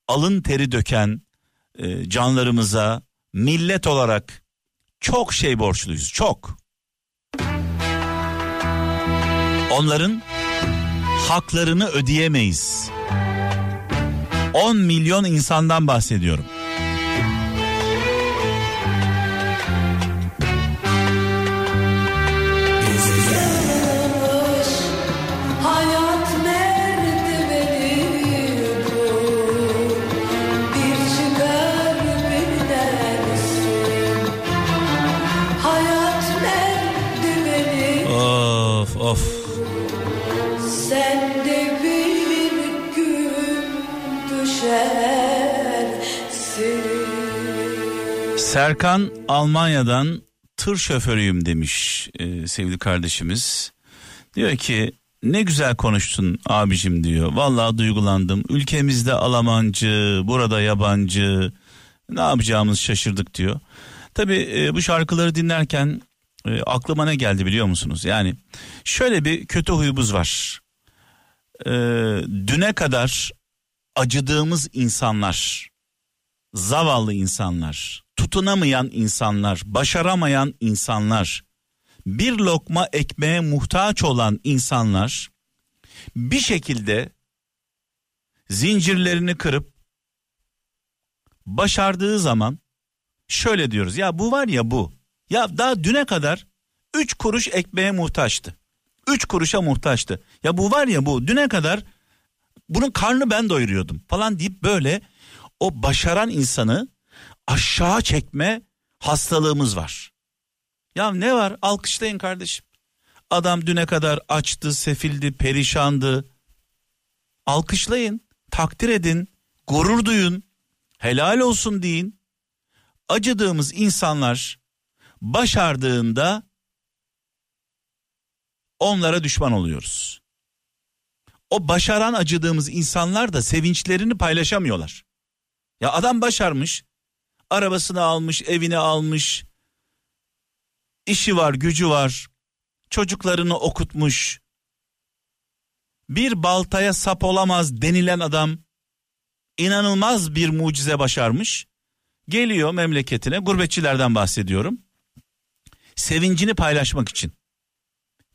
alın teri döken e, canlarımıza millet olarak çok şey borçluyuz. Çok. Onların haklarını ödeyemeyiz. 10 milyon insandan bahsediyorum. Of. Sen de bir gün düşersin Serkan Almanya'dan tır şoförüyüm demiş e, sevgili kardeşimiz. Diyor ki ne güzel konuştun abicim diyor. Vallahi duygulandım. Ülkemizde Almancı, burada yabancı. Ne yapacağımız şaşırdık diyor. Tabii e, bu şarkıları dinlerken e, aklıma ne geldi biliyor musunuz? Yani şöyle bir kötü huyumuz var. E, düne kadar acıdığımız insanlar, zavallı insanlar, tutunamayan insanlar, başaramayan insanlar, bir lokma ekmeğe muhtaç olan insanlar bir şekilde zincirlerini kırıp başardığı zaman şöyle diyoruz ya bu var ya bu. Ya daha düne kadar 3 kuruş ekmeğe muhtaçtı. 3 kuruşa muhtaçtı. Ya bu var ya bu düne kadar bunun karnı ben doyuruyordum falan deyip böyle o başaran insanı aşağı çekme hastalığımız var. Ya ne var alkışlayın kardeşim. Adam düne kadar açtı, sefildi, perişandı. Alkışlayın, takdir edin, gurur duyun, helal olsun deyin. Acıdığımız insanlar başardığında onlara düşman oluyoruz. O başaran acıdığımız insanlar da sevinçlerini paylaşamıyorlar. Ya adam başarmış, arabasını almış, evini almış, işi var, gücü var, çocuklarını okutmuş. Bir baltaya sap olamaz denilen adam inanılmaz bir mucize başarmış. Geliyor memleketine, gurbetçilerden bahsediyorum. Sevincini paylaşmak için.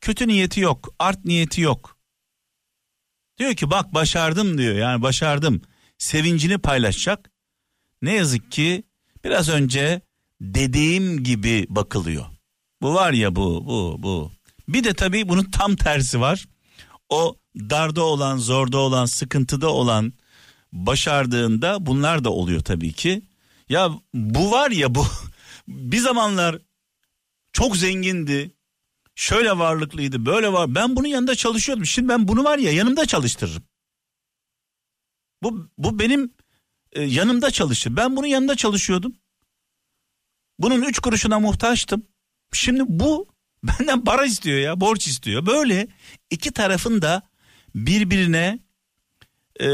Kötü niyeti yok, art niyeti yok. Diyor ki bak başardım diyor yani başardım. Sevincini paylaşacak. Ne yazık ki biraz önce dediğim gibi bakılıyor. Bu var ya bu bu bu. Bir de tabii bunun tam tersi var. O darda olan, zorda olan, sıkıntıda olan başardığında bunlar da oluyor tabii ki. Ya bu var ya bu bir zamanlar çok zengindi. Şöyle varlıklıydı, böyle var. Ben bunun yanında çalışıyordum. Şimdi ben bunu var ya yanımda çalıştırırım. Bu bu benim e, yanımda çalışır. Ben bunun yanında çalışıyordum. Bunun üç kuruşuna muhtaçtım. Şimdi bu benden para istiyor ya borç istiyor. Böyle iki tarafın da birbirine e,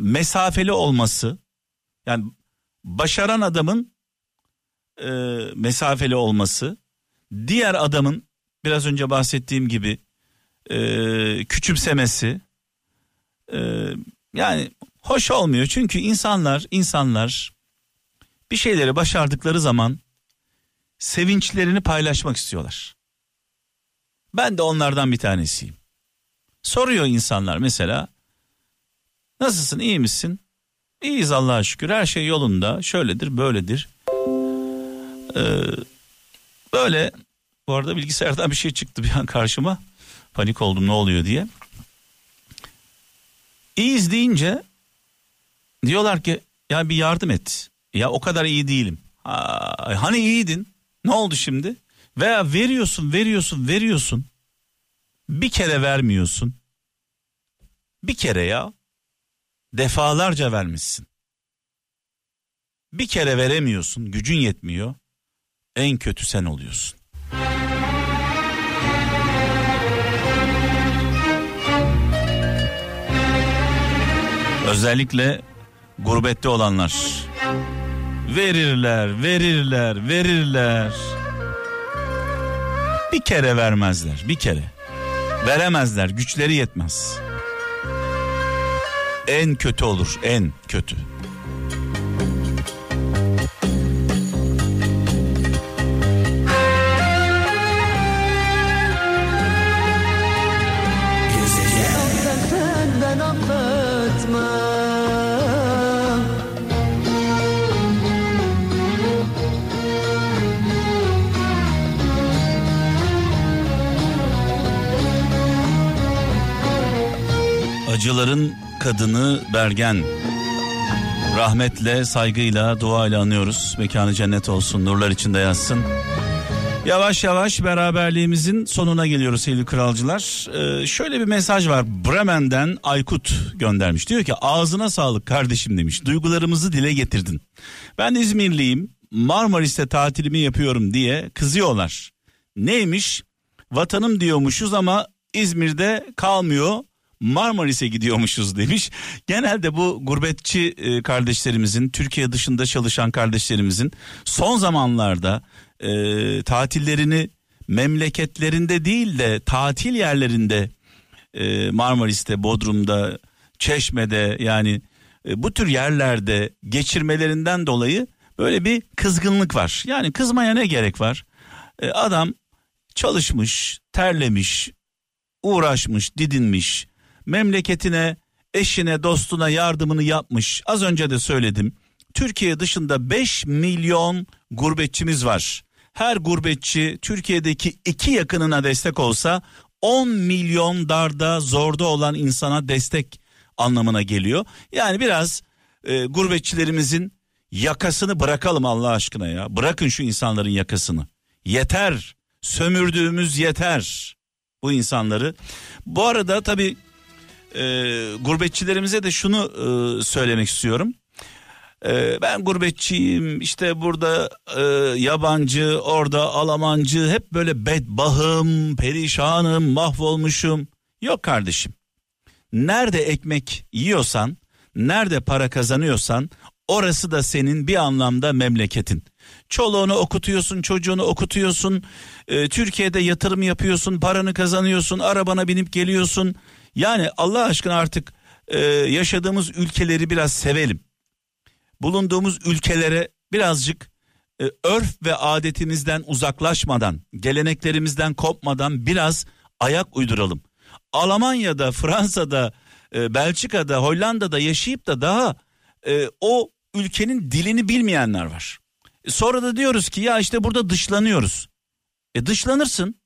mesafeli olması yani başaran adamın e, mesafeli olması diğer adamın biraz önce bahsettiğim gibi e, küçümsemesi e, yani hoş olmuyor çünkü insanlar insanlar bir şeyleri başardıkları zaman sevinçlerini paylaşmak istiyorlar. Ben de onlardan bir tanesiyim. Soruyor insanlar mesela nasılsın iyi misin? İyiyiz Allah'a şükür her şey yolunda şöyledir böyledir. Ee, böyle bu arada bilgisayardan bir şey çıktı bir an karşıma panik oldum ne oluyor diye. İyiyiz deyince diyorlar ki ya bir yardım et. Ya o kadar iyi değilim. Ha, hani iyiydin ne oldu şimdi? Veya veriyorsun veriyorsun veriyorsun. Bir kere vermiyorsun. Bir kere ya. Defalarca vermişsin. Bir kere veremiyorsun, gücün yetmiyor. En kötü sen oluyorsun. Özellikle gurbette olanlar verirler, verirler, verirler. Bir kere vermezler, bir kere. Veremezler, güçleri yetmez. En kötü olur, en kötü. Kıralcıların kadını Bergen. Rahmetle, saygıyla, duayla anıyoruz. Mekanı cennet olsun, nurlar içinde yatsın. Yavaş yavaş beraberliğimizin sonuna geliyoruz sevgili kralcılar. Ee, şöyle bir mesaj var. Bremen'den Aykut göndermiş. Diyor ki ağzına sağlık kardeşim demiş. Duygularımızı dile getirdin. Ben İzmirliyim. Marmaris'te tatilimi yapıyorum diye kızıyorlar. Neymiş? Vatanım diyormuşuz ama İzmir'de kalmıyor. Marmaris'e gidiyormuşuz demiş. Genelde bu gurbetçi e, kardeşlerimizin, Türkiye dışında çalışan kardeşlerimizin son zamanlarda e, tatillerini memleketlerinde değil de tatil yerlerinde e, Marmaris'te, Bodrum'da, Çeşme'de yani e, bu tür yerlerde geçirmelerinden dolayı böyle bir kızgınlık var. Yani kızmaya ne gerek var? E, adam çalışmış, terlemiş, uğraşmış, didinmiş, memleketine, eşine, dostuna yardımını yapmış. Az önce de söyledim. Türkiye dışında 5 milyon gurbetçimiz var. Her gurbetçi Türkiye'deki iki yakınına destek olsa 10 milyon darda zorda olan insana destek anlamına geliyor. Yani biraz e, gurbetçilerimizin yakasını bırakalım Allah aşkına ya. Bırakın şu insanların yakasını. Yeter. Sömürdüğümüz yeter bu insanları. Bu arada tabii e, gurbetçilerimize de şunu e, söylemek istiyorum. E, ben gurbetçiyim işte burada e, yabancı orada Almancı hep böyle bedbahım perişanım mahvolmuşum. Yok kardeşim nerede ekmek yiyorsan nerede para kazanıyorsan orası da senin bir anlamda memleketin. Çoluğunu okutuyorsun, çocuğunu okutuyorsun. e, Türkiye'de yatırım yapıyorsun, paranı kazanıyorsun, arabana binip geliyorsun. Yani Allah aşkına artık e, yaşadığımız ülkeleri biraz sevelim. Bulunduğumuz ülkelere birazcık e, örf ve adetimizden uzaklaşmadan, geleneklerimizden kopmadan biraz ayak uyduralım. Almanya'da, Fransa'da, e, Belçika'da, Hollanda'da yaşayıp da daha e, o ülkenin dilini bilmeyenler var. E, Sonra da diyoruz ki ya işte burada dışlanıyoruz. E dışlanırsın.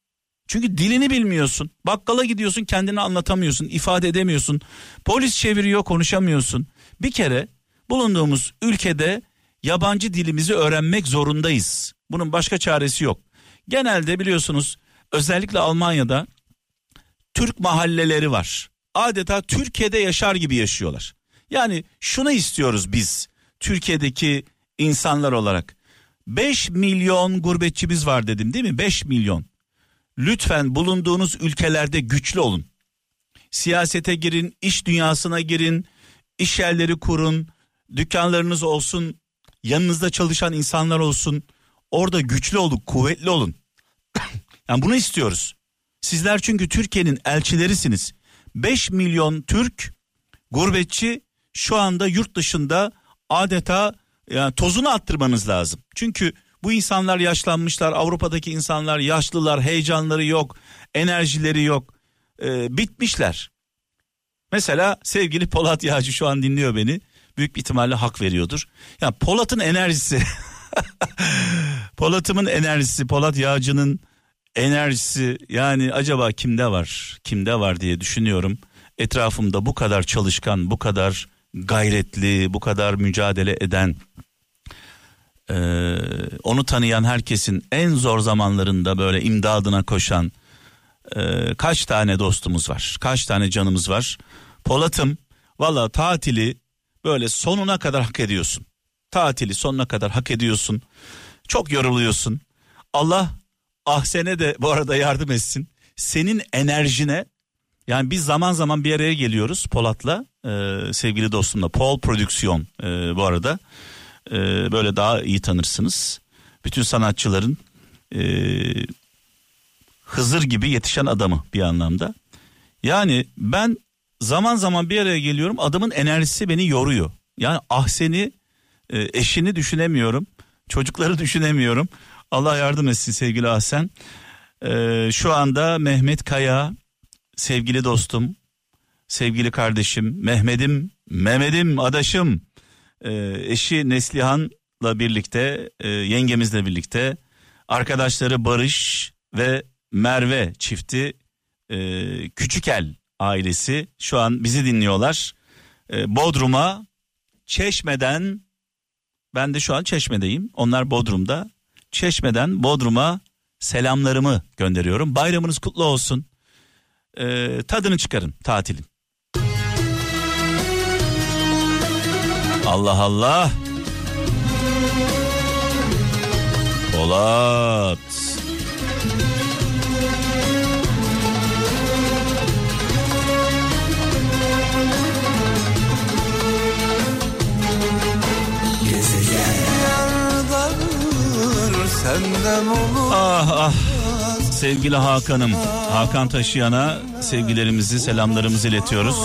Çünkü dilini bilmiyorsun. Bakkala gidiyorsun kendini anlatamıyorsun, ifade edemiyorsun. Polis çeviriyor konuşamıyorsun. Bir kere bulunduğumuz ülkede yabancı dilimizi öğrenmek zorundayız. Bunun başka çaresi yok. Genelde biliyorsunuz özellikle Almanya'da Türk mahalleleri var. Adeta Türkiye'de yaşar gibi yaşıyorlar. Yani şunu istiyoruz biz Türkiye'deki insanlar olarak. 5 milyon gurbetçimiz var dedim değil mi? 5 milyon. Lütfen bulunduğunuz ülkelerde güçlü olun. Siyasete girin, iş dünyasına girin, iş yerleri kurun, dükkanlarınız olsun, yanınızda çalışan insanlar olsun. Orada güçlü olun, kuvvetli olun. yani bunu istiyoruz. Sizler çünkü Türkiye'nin elçilerisiniz. 5 milyon Türk gurbetçi şu anda yurt dışında adeta yani tozunu attırmanız lazım. Çünkü bu insanlar yaşlanmışlar. Avrupa'daki insanlar yaşlılar, heyecanları yok, enerjileri yok. Ee, bitmişler. Mesela sevgili Polat Yağcı şu an dinliyor beni. Büyük bir ihtimalle hak veriyordur. Ya Polat'ın enerjisi Polat'ımın enerjisi, Polat Yağcı'nın enerjisi yani acaba kimde var? Kimde var diye düşünüyorum. Etrafımda bu kadar çalışkan, bu kadar gayretli, bu kadar mücadele eden ee, onu tanıyan herkesin en zor zamanlarında böyle imdadına koşan e, kaç tane dostumuz var, kaç tane canımız var. Polat'ım valla tatili böyle sonuna kadar hak ediyorsun. Tatili sonuna kadar hak ediyorsun. Çok yoruluyorsun. Allah Ahsen'e de bu arada yardım etsin. Senin enerjine yani biz zaman zaman bir araya geliyoruz Polat'la e, sevgili dostumla Pol Prodüksiyon e, bu arada e, böyle daha iyi tanırsınız. Bütün sanatçıların e, Hızır gibi yetişen adamı bir anlamda. Yani ben zaman zaman bir araya geliyorum adamın enerjisi beni yoruyor. Yani Ahsen'i e, eşini düşünemiyorum. Çocukları düşünemiyorum. Allah yardım etsin sevgili Ahsen. E, şu anda Mehmet Kaya sevgili dostum, sevgili kardeşim, Mehmet'im, Mehmet'im, adaşım, e, eşi Neslihan'la birlikte, e, yengemizle birlikte, arkadaşları Barış ve Merve çifti e, Küçükel ailesi şu an bizi dinliyorlar. Ee, Bodrum'a Çeşme'den ben de şu an Çeşme'deyim. Onlar Bodrum'da. Çeşme'den Bodrum'a selamlarımı gönderiyorum. Bayramınız kutlu olsun. Ee, tadını çıkarın tatilin. Allah Allah. Polat. Ah ah. Sevgili Hakan'ım. Hakan Taşıyan'a sevgilerimizi, selamlarımızı iletiyoruz.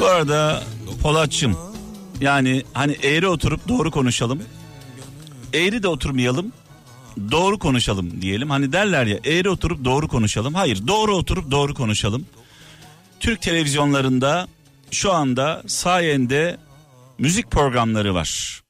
Bu arada Polatçım yani hani eğri oturup doğru konuşalım. Eğri de oturmayalım. Doğru konuşalım diyelim. Hani derler ya eğri oturup doğru konuşalım. Hayır doğru oturup doğru konuşalım. Türk televizyonlarında şu anda sayende müzik programları var.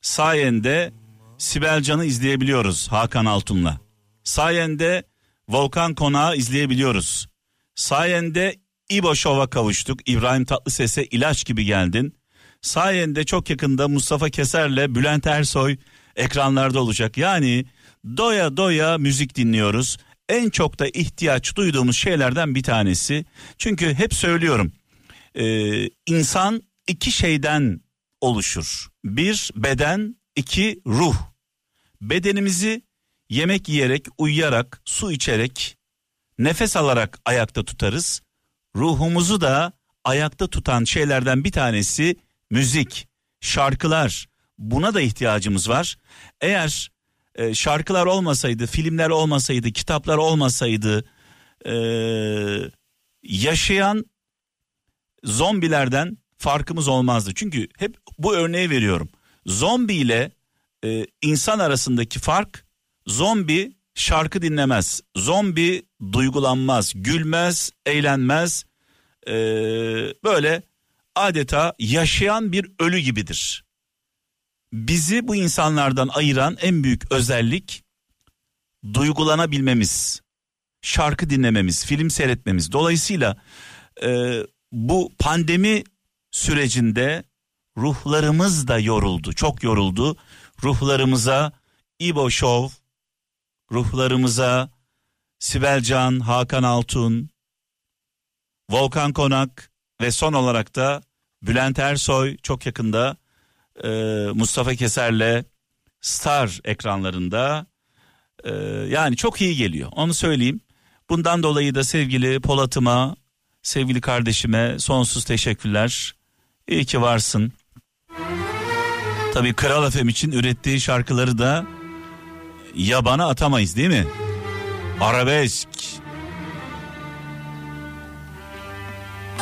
Sayende Sibel Can'ı izleyebiliyoruz Hakan Altun'la. Sayende Volkan Konağı izleyebiliyoruz. Sayende İbo Şov'a kavuştuk. İbrahim Tatlıses'e ilaç gibi geldin. Sayende çok yakında Mustafa Keser'le Bülent Ersoy ekranlarda olacak. Yani doya doya müzik dinliyoruz. En çok da ihtiyaç duyduğumuz şeylerden bir tanesi. Çünkü hep söylüyorum. Ee, insan iki şeyden oluşur. Bir beden, iki ruh. Bedenimizi yemek yiyerek, uyuyarak, su içerek, nefes alarak ayakta tutarız. Ruhumuzu da ayakta tutan şeylerden bir tanesi müzik, şarkılar. Buna da ihtiyacımız var. Eğer e, şarkılar olmasaydı, filmler olmasaydı, kitaplar olmasaydı, e, yaşayan zombilerden farkımız olmazdı. Çünkü hep bu örneği veriyorum. Zombi ile e, insan arasındaki fark zombi şarkı dinlemez. Zombi duygulanmaz, gülmez, eğlenmez. E, böyle adeta yaşayan bir ölü gibidir. Bizi bu insanlardan ayıran en büyük özellik duygulanabilmemiz, şarkı dinlememiz, film seyretmemiz. Dolayısıyla e, bu pandemi sürecinde ruhlarımız da yoruldu, çok yoruldu. Ruhlarımıza İbo Show, ruhlarımıza Sibel Can, Hakan Altun, Volkan Konak ve son olarak da Bülent Ersoy çok yakında e, Mustafa Keser'le Star ekranlarında e, yani çok iyi geliyor onu söyleyeyim. Bundan dolayı da sevgili Polat'ıma, sevgili kardeşime sonsuz teşekkürler. İyi ki varsın. Tabii Kral Efem için ürettiği şarkıları da yabana atamayız değil mi? Arabesk.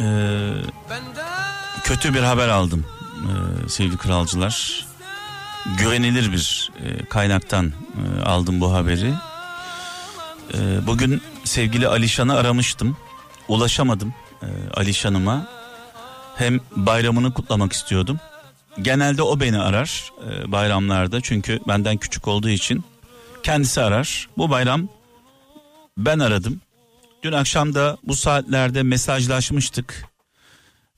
e, kötü bir haber aldım e, sevgili kralcılar. Güvenilir bir e, kaynaktan e, aldım bu haberi. E, bugün sevgili Alişan'ı aramıştım. Ulaşamadım e, Alişan'ıma. Hem bayramını kutlamak istiyordum. Genelde o beni arar bayramlarda çünkü benden küçük olduğu için kendisi arar. Bu bayram ben aradım. Dün akşam da bu saatlerde mesajlaşmıştık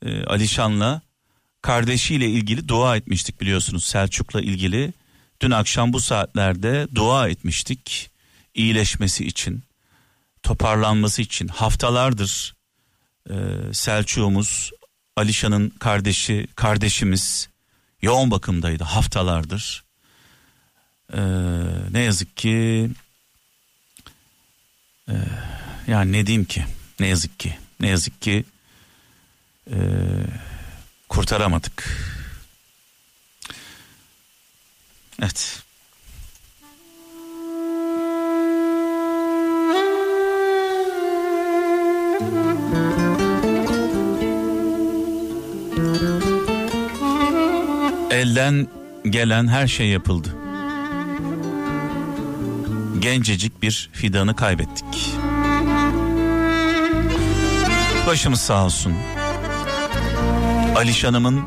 e, Alişan'la. Kardeşiyle ilgili dua etmiştik biliyorsunuz Selçuk'la ilgili. Dün akşam bu saatlerde dua etmiştik iyileşmesi için, toparlanması için. Haftalardır e, Selçuk'umuz, Alişan'ın kardeşi, kardeşimiz yoğun bakımdaydı haftalardır. E, ne yazık ki e, yani ne diyeyim ki ne yazık ki ne yazık ki e, kurtaramadık. Evet. Elden gelen her şey yapıldı. Gencecik bir fidanı kaybettik. Başımız sağ olsun. Alişan'ımın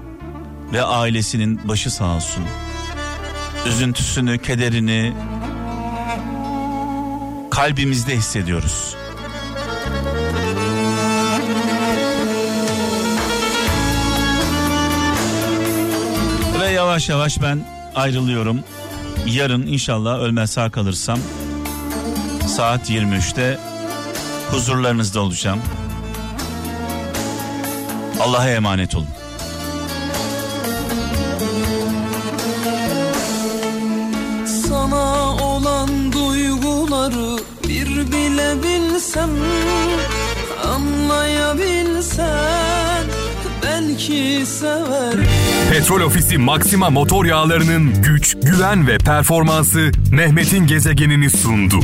ve ailesinin başı sağ olsun. Üzüntüsünü, kederini kalbimizde hissediyoruz. Ve yavaş yavaş ben ayrılıyorum. Yarın inşallah ölmez sağ kalırsam saat 23'te huzurlarınızda olacağım. Allah'a emanet olun. Sana olan duyguları bir bilebilsem Anlayabilsen belki sever Petrol Ofisi Maxima motor yağlarının güç, güven ve performansı Mehmet'in gezegenini sundu.